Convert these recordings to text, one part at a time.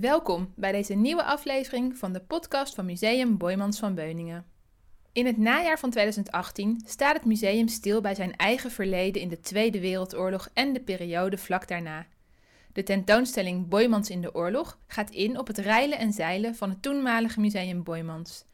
Welkom bij deze nieuwe aflevering van de podcast van Museum Boymans van Beuningen. In het najaar van 2018 staat het museum stil bij zijn eigen verleden in de Tweede Wereldoorlog en de periode vlak daarna. De tentoonstelling Boymans in de oorlog gaat in op het reilen en zeilen van het toenmalige museum Boymans.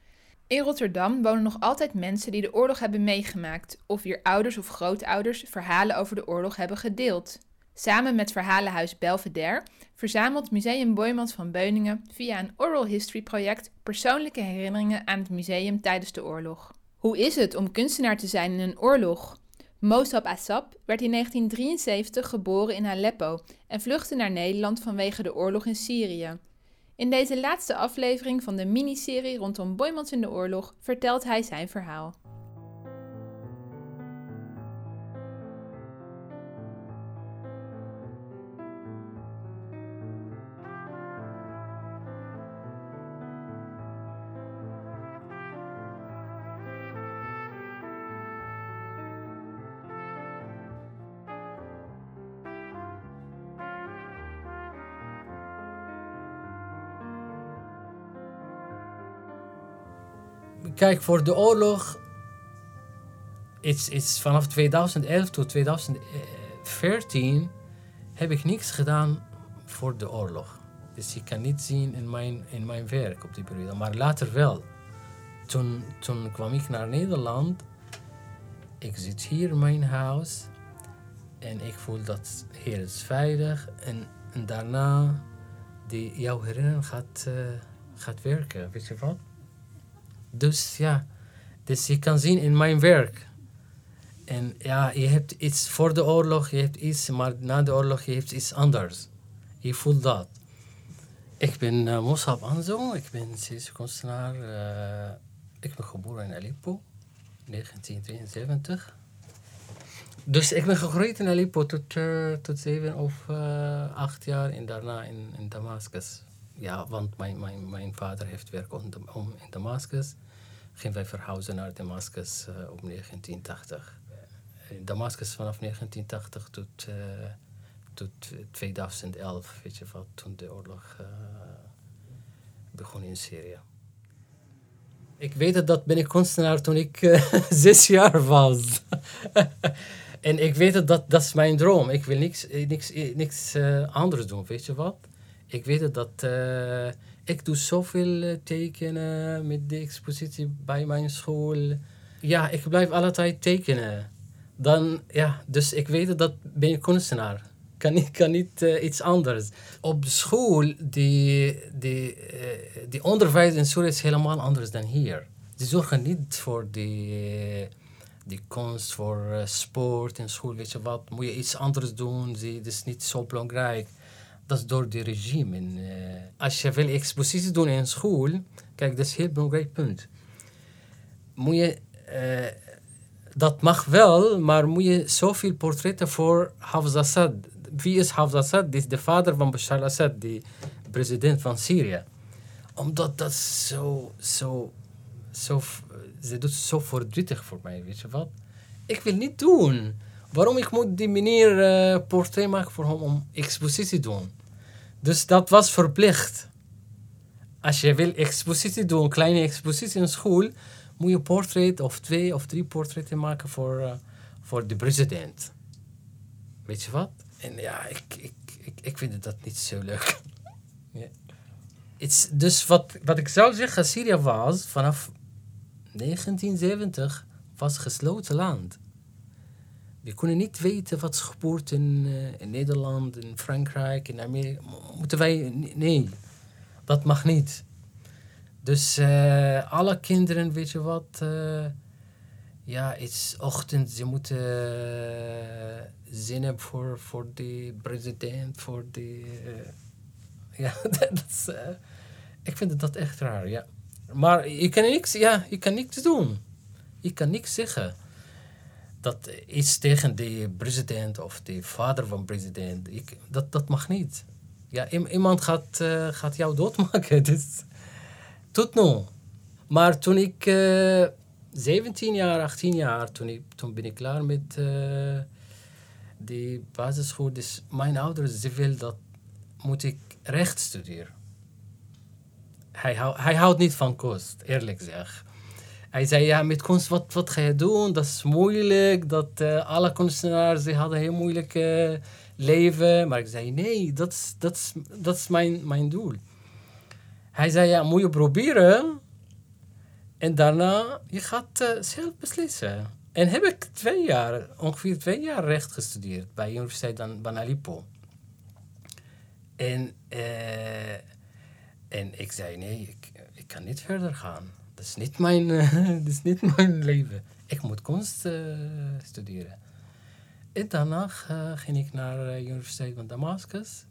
In Rotterdam wonen nog altijd mensen die de oorlog hebben meegemaakt of wier ouders of grootouders verhalen over de oorlog hebben gedeeld. Samen met Verhalenhuis Belvedere verzamelt Museum Boymans van Beuningen via een oral history project persoonlijke herinneringen aan het museum tijdens de oorlog. Hoe is het om kunstenaar te zijn in een oorlog? Mossab Assab werd in 1973 geboren in Aleppo en vluchtte naar Nederland vanwege de oorlog in Syrië. In deze laatste aflevering van de miniserie rondom Boymans in de oorlog vertelt hij zijn verhaal. Kijk, voor de oorlog is, is vanaf 2011 tot 2014 heb ik niks gedaan voor de oorlog. Dus je kan niet zien in mijn, in mijn werk op die periode. Maar later wel. Toen, toen kwam ik naar Nederland. Ik zit hier in mijn huis. En ik voel dat hier is veilig. En, daarna, die, jouw herinnering gaat, uh, gaat werken. Weet je wat? Dus ja, dus je kan zien in mijn werk. En ja, je hebt iets voor de oorlog, je hebt iets, maar na de oorlog je hebt iets anders. Je voelt dat. Ik ben uh, Mossab Anzo, ik ben Syrische kunstenaar. Uh, ik ben geboren in Aleppo, 1973. Dus ik ben gegroeid in Aleppo tot, uh, tot zeven of acht jaar en daarna in, in Damascus. Ja, want mijn, mijn, mijn vader heeft werk om, om in Damascus. Gingen wij verhuizen naar Damascus uh, op 1980. In Damascus vanaf 1980 tot, uh, tot 2011, weet je wat, toen de oorlog begon in Syrië. Ik weet dat ben ik kunstenaar toen ik zes jaar was. en ik weet dat dat is mijn droom. Ik wil niks, niks, niks anders doen, weet je wat? Ik weet dat ik doe zoveel tekenen met de expositie bij mijn school. Ja, ik blijf altijd tekenen. Dan, ja, dus ik weet dat ben ik kunstenaar. Kan niet, kan niet uh, iets anders. Op school, die, die, uh, die onderwijs in Syrië is helemaal anders dan hier. Die zorgen niet voor die, die kunst, voor sport in school. Weet je wat, moet je iets anders doen. Het is niet zo belangrijk. Dat is door de regime. En, uh, als je wil expositie doen in school, kijk, dat is een heel belangrijk punt. Moet je, uh, dat mag wel, maar moet je zoveel portretten voor Hafez Assad. Wie is Hafez Assad? Dit is de vader van Bashar Assad, de president van Syrië. Omdat dat zo, zo, zo, ze doet zo verdrietig voor mij, weet je wat? Ik wil niet doen. Waarom ik moet die meneer uh, portret maken voor hem om expositie te doen? Dus dat was verplicht. Als je wil expositie doen, een kleine expositie in school, moet je portret of twee of drie portretten maken voor, uh, voor de president. Weet je wat? En ja, ik, ik, ik, ik vind dat niet zo leuk. dus wat, wat ik zou zeggen, Syrië was vanaf 1970 was gesloten land. We kunnen niet weten wat is gebeurd in, uh, in Nederland, in Frankrijk, in Amerika. Moeten wij. Nee, dat mag niet. Dus uh, alle kinderen, weet je wat. Uh, ja, iets ochtend, ze moeten zinnen voor, voor de president, voor de. ja, dat is. ik vind dat echt raar, ja. Maar je kan niks, ja, je kan niks doen. Je kan niks zeggen dat iets tegen de president of de vader van president, ik, dat, dat mag niet. Ja, iemand gaat, uh, gaat jou doodmaken. Dus, tot nu. Maar toen ik uh, 17 jaar, 18 jaar, toen, ik, toen ben ik klaar met uh, die basisschool. Dus mijn ouders, ze wilden dat moet ik recht studeren. hij, hou, hij houdt niet van kunst, eerlijk zeg. Hij zei, ja, met kunst, wat, wat ga je doen? Dat is moeilijk. Dat, uh, alle kunstenaars die hadden heel moeilijk uh, leven. Maar ik zei, nee, dat is, dat is, dat is mijn, mijn doel. Hij zei, ja, moet je proberen. En daarna, je gaat uh, zelf beslissen. En heb ik twee jaar, ongeveer twee jaar recht gestudeerd bij de Universiteit van Aleppo. En, en ik zei, nee, ik, ik kan niet verder gaan. Dat is niet mijn, dat is niet mijn leven. Ik moet kunst studeren. En daarna ging ik naar de Universiteit van Damascus.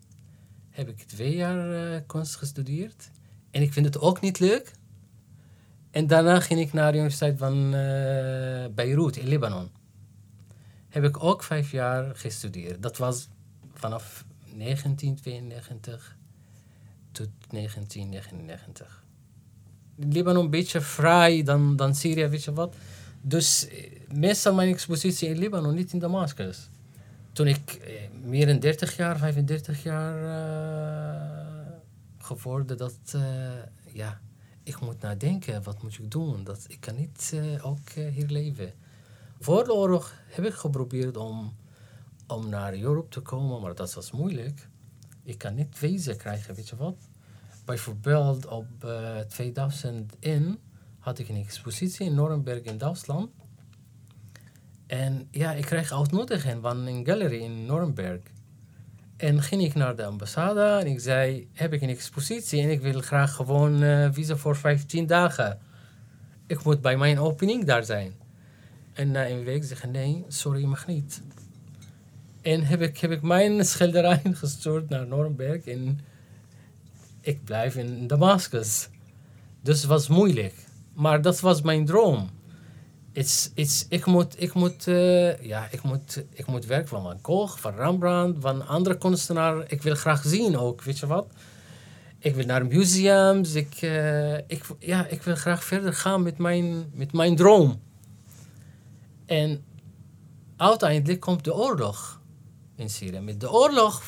Heb ik twee jaar kunst gestudeerd. En ik vind het ook niet leuk. En daarna ging ik naar de Universiteit van uh, Beirut in Libanon. Heb ik ook vijf jaar gestudeerd. Dat was vanaf 1992 tot 1999. Libanon een beetje vrij dan, dan Syrië, weet je wat. Dus eh, meestal mijn expositie in Libanon, niet in Damascus. Toen ik eh, meer dan 30 jaar, 35 jaar uh, geworden, dat, uh, ja, ik moet nadenken, wat moet ik doen? Dat, ik kan niet ook hier leven. Voor de oorlog heb ik geprobeerd om, om naar Europa te komen, maar dat was moeilijk. Ik kan niet wezen krijgen, weet je wat? Bijvoorbeeld op uh, 2001 had ik een expositie in Nuremberg in Duitsland. En ja, ik kreeg uitnodiging van een gallery in Nuremberg. En ging ik naar de ambassade en ik zei, heb ik een expositie en ik wil graag gewoon uh, visa voor 15 dagen. Ik moet bij mijn opening daar zijn. En na een week zeggen, nee, sorry, mag niet. En heb ik, heb ik mijn schilderij gestuurd naar Nuremberg ik blijf in Damascus. Dus het was moeilijk. Maar dat was mijn droom it's, it's, ik moet, ik moet, uh, ja, ik moet, ik moet werk van Van Gogh, van Rembrandt, van andere kunstenaars. Ik wil graag zien ook, weet je wat? Ik wil naar museums. Ik, uh, ik, ja, ik wil graag verder gaan met mijn, met mijn droom. En uiteindelijk komt de oorlog in Syrië. Met de oorlog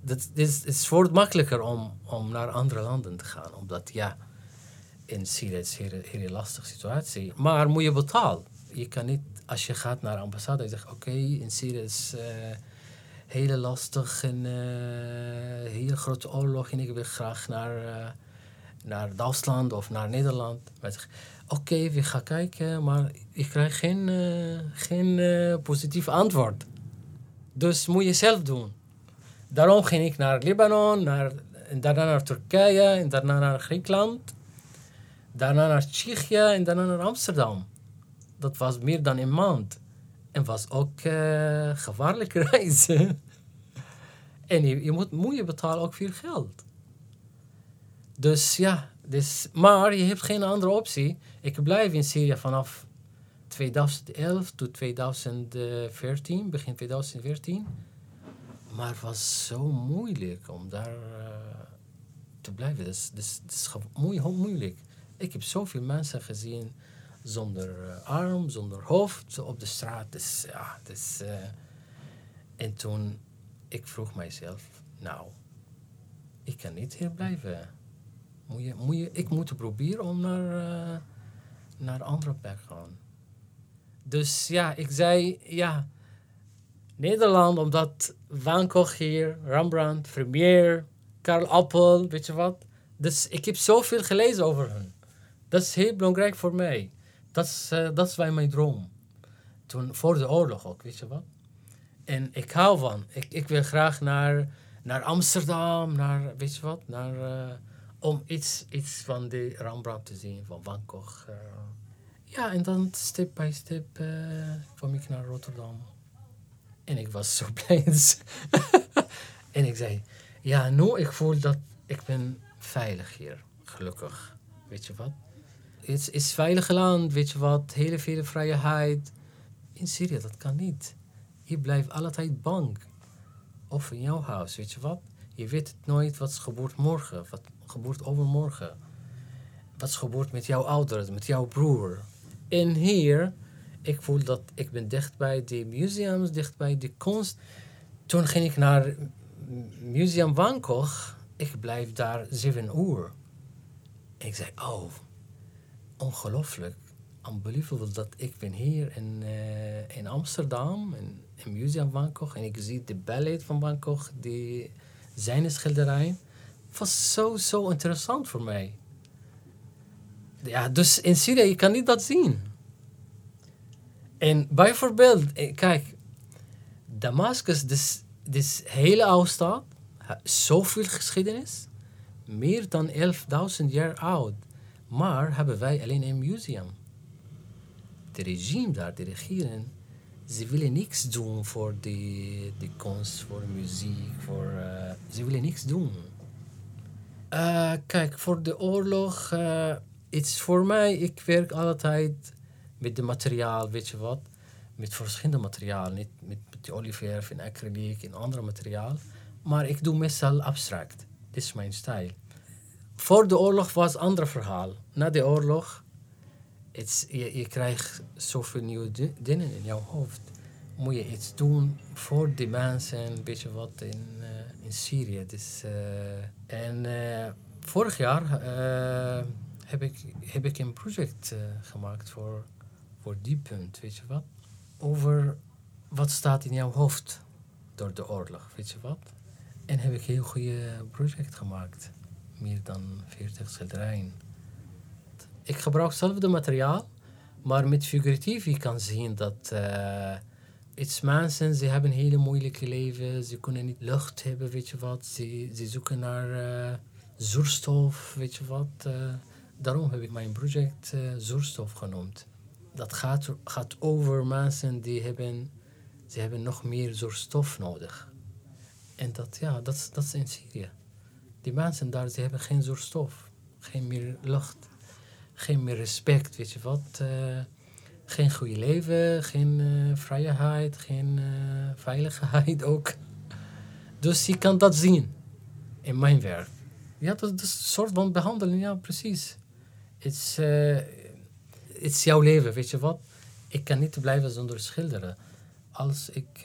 dat is, het makkelijker om, om naar andere landen te gaan. Omdat ja, in Syrië is een hele, hele lastige situatie. Maar moet je betalen. Je kan niet, als je gaat naar de ambassade en zegt: Oké, in Syrië is uh, heel lastig en uh, heel grote oorlog en ik wil graag naar, uh, naar Duitsland of naar Nederland. Oké, we gaan kijken, maar ik krijg geen, geen positief antwoord. Dus moet je zelf doen. Daarom ging ik naar Libanon, naar, daarna naar Turkije en daarna naar Griekenland daarna naar Tsjechië en daarna naar Amsterdam. Dat was meer dan een maand. En was ook uh, gevaarlijke reis. en je, moet, je betalen ook veel geld. Dus ja, dus, maar je hebt geen andere optie. Ik blijf in Syrië vanaf 2011 tot 2014, begin 2014. Maar het was zo moeilijk om daar uh, te blijven. Dat is, dat is, dat is moeilijk. Ik heb zoveel mensen gezien zonder uh, arm, zonder hoofd op de straat. Dus, ja, dus, uh, en toen ik vroeg mijzelf, nou, ik kan niet hier blijven. Moet je, moet je, ik moet proberen om naar, uh, naar andere plek gaan. Dus ja, ik zei, ja, Nederland, omdat Van Gogh hier, Rembrandt, Vermeer, Karl Appel, weet je wat. Dus ik heb zoveel gelezen over hen. Dat is heel belangrijk voor mij. Dat is, uh, dat is mijn droom. Toen, voor de oorlog ook, weet je wat. En ik hou van. Ik, ik wil graag naar, naar Amsterdam, naar, weet je wat, naar, uh, om iets, iets van de Rembrandt te zien, van Van Gogh. Uh. Ja, en dan step by step kwam ik naar Rotterdam. En ik was zo blij. en ik zei, ja, nu ik voel dat ik ben veilig hier, gelukkig. Weet je wat? Het is veilig land, weet je wat, hele vele vrijheid. In Syrië, dat kan niet. Je blijft altijd bang. Of in jouw huis, weet je wat? Je weet nooit wat gebeurt morgen, wat gebeurt overmorgen. Wat gebeurt met jouw ouders, met jouw broer. En hier, ik voel dat ik ben dicht bij de museums, dicht bij de kunst. Toen ging ik naar Museum Van Gogh ik blijf daar zeven uur. Ik zei, oh, ongelooflijk. Unbelievable dat ik ben hier in, uh, in Amsterdam, in, in Museum Van Gogh. En ik zie de ballet van Van Gogh, die, zijn schilderij. Het was zo, zo interessant voor mij. Ja, dus in Syrië, je kan niet dat zien. En bijvoorbeeld, eh, kijk, Damascus, dus, hele oude stad, zoveel geschiedenis, meer dan 11.000 jaar oud. Maar hebben wij alleen een museum. De regime daar, de regering, ze willen niks doen voor de, de kunst, voor muziek, voor, uh, ze willen niks doen. Uh, kijk, voor de oorlog, uh, is voor mij, ik werk altijd met de materiaal, weet je wat, met verschillende materialen, niet met, met de olieverf en acryliek en andere materiaal, maar ik doe meestal abstract. Dit is mijn stijl. Voor de oorlog was een ander verhaal. Na de oorlog, je, je krijgt zoveel nieuwe dingen in jouw hoofd. Moet je iets doen voor die mensen, weet je wat, in, uh, in Syrië. Dus, uh, en uh, vorig jaar heb, ik, heb ik een project gemaakt voor, voor die punt, weet je wat. Over wat staat in jouw hoofd door de oorlog, weet je wat. En heb ik een heel goede project gemaakt meer dan 40 schilderijen. Ik gebruik hetzelfde materiaal, maar met figuratief je kan zien dat uh, iets mensen, ze hebben een hele moeilijke leven, ze kunnen niet lucht hebben, weet je wat. Ze, ze zoeken naar uh, zuurstof, weet je wat. Uh, daarom heb ik mijn project zuurstof genoemd. Dat gaat, gaat over mensen die hebben, ze hebben nog meer zuurstof nodig. En dat, ja, dat, dat is in Syrië. Die mensen daar, ze hebben geen zuurstof, geen meer lucht, geen meer respect, weet je wat. Uh, geen goede leven, geen uh, vrijheid, geen uh, veiligheid ook. Dus je kan dat zien in mijn werk. Ja, dat, dat is een soort van behandeling, ja, precies. Het is, is jouw leven, weet je wat. Ik kan niet blijven zonder schilderen. Als ik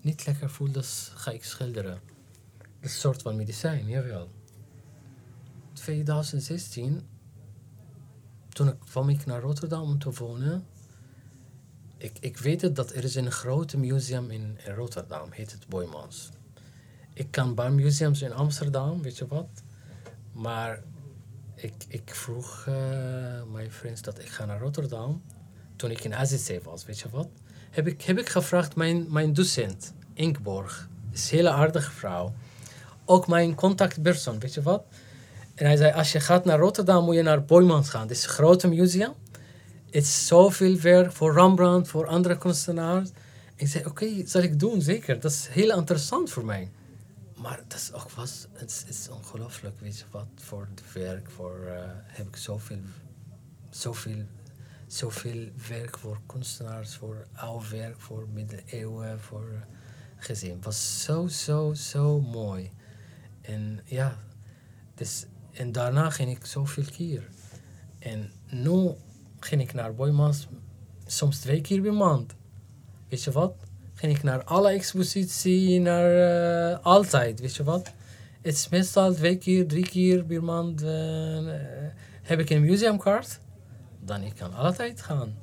niet lekker voel, dan ga ik schilderen een soort van medicijn, jawel. 2016, toen kwam ik naar Rotterdam om te wonen. Ik, ik weet het dat er is een groot museum in, in Rotterdam, heet het Boymans. Ik kan bij museums in Amsterdam, weet je wat. Maar ik, ik vroeg uh, mijn vriends dat ik ga naar Rotterdam. Toen ik in AZC was, weet je wat. Heb ik, heb ik gevraagd mijn, mijn docent, Inkborg. Is een hele aardige vrouw ook mijn contactpersoon, weet je wat? En hij zei, als je gaat naar Rotterdam, moet je naar Boymans gaan. Dit is een grote museum. Het is zoveel werk voor Rembrandt, voor andere kunstenaars. Ik zei, oké, zal ik doen, zeker. Dat is heel interessant voor mij. Maar dat is ook was, het is, ongelooflijk, weet je wat, voor het werk, voor, uh, heb ik zoveel, zoveel, zoveel werk voor kunstenaars, voor oud werk, voor middeleeuwen, voor gezien. Het was zo, zo, zo mooi. En ja, dus, en daarna ging ik zoveel keer. En nu ging ik naar Boymans soms twee keer per maand. Weet je wat? Ging ik naar alle expositie, naar uh, altijd, weet je wat? Het is meestal twee keer, drie keer per maand. Uh, heb ik een museumkaart, dan ik kan altijd gaan.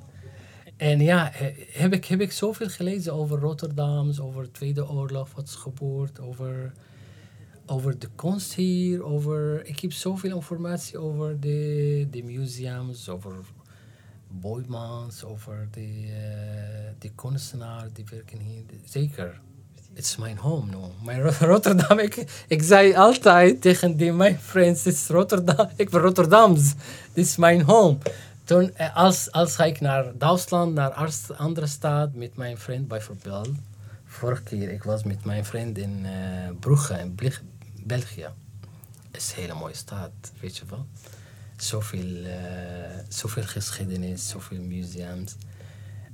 En ja, heb ik, heb ik zoveel gelezen over Rotterdam, over de Tweede Oorlog, wat is gebeurd, over over de kunst hier, over... Ik heb zoveel informatie over de, de museums, over Boymans, over de, uh, de kunstenaar die werken hier. Zeker. Het is mijn home nu. Mijn Rotterdam, ik, ik zei altijd tegen die, mijn friends, het is Rotterdam, ik ben Rotterdams. Dit is mijn home. Toen, eh, als, als ga ik naar Duitsland, naar andere stad met mijn vriend bijvoorbeeld. Vorige keer, ik was met mijn vriend in uh, Brugge, in België is een hele mooie stad, weet je wel. Zoveel, uh, zoveel geschiedenis, zoveel museums.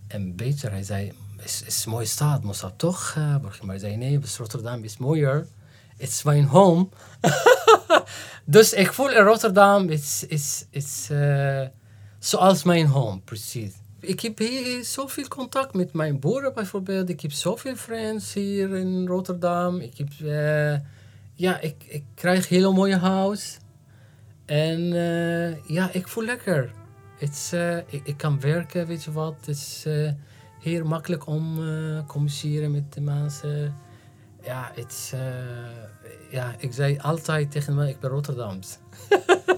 En beter, hij zei, is, is een mooie stad, dat toch? Uh, maar hij zei, nee, Rotterdam is mooier. It's my home. dus ik voel in Rotterdam, is, is, uh, zoals mijn home, precies. Ik heb hier zoveel contact met mijn boeren bijvoorbeeld. Ik heb zoveel vrienden hier in Rotterdam. Ik heb... Ja, ik, ik krijg een hele mooie huis. En eh, ja, ik voel lekker. Het uh, ik, ik, kan werken, weet je wat. Het is uh, heel makkelijk om te communiceren met de mensen. Ja, het ja, ik zei altijd tegen me, ik ben Rotterdams.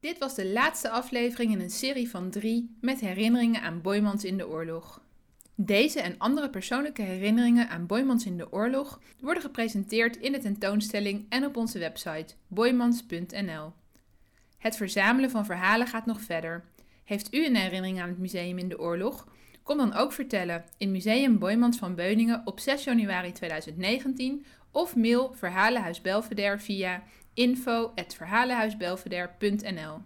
Dit was de laatste aflevering in een serie van drie met herinneringen aan Boymans in de oorlog. Deze en andere persoonlijke herinneringen aan Boymans in de oorlog worden gepresenteerd in de tentoonstelling en op onze website boymans.nl. Het verzamelen van verhalen gaat nog verder. Heeft u een herinnering aan het museum in de oorlog? Kom dan ook vertellen in Museum Boymans van Beuningen op 6 januari 2019 of mail Verhalenhuis Belvedere via info.verhalenhuisbelvedere.nl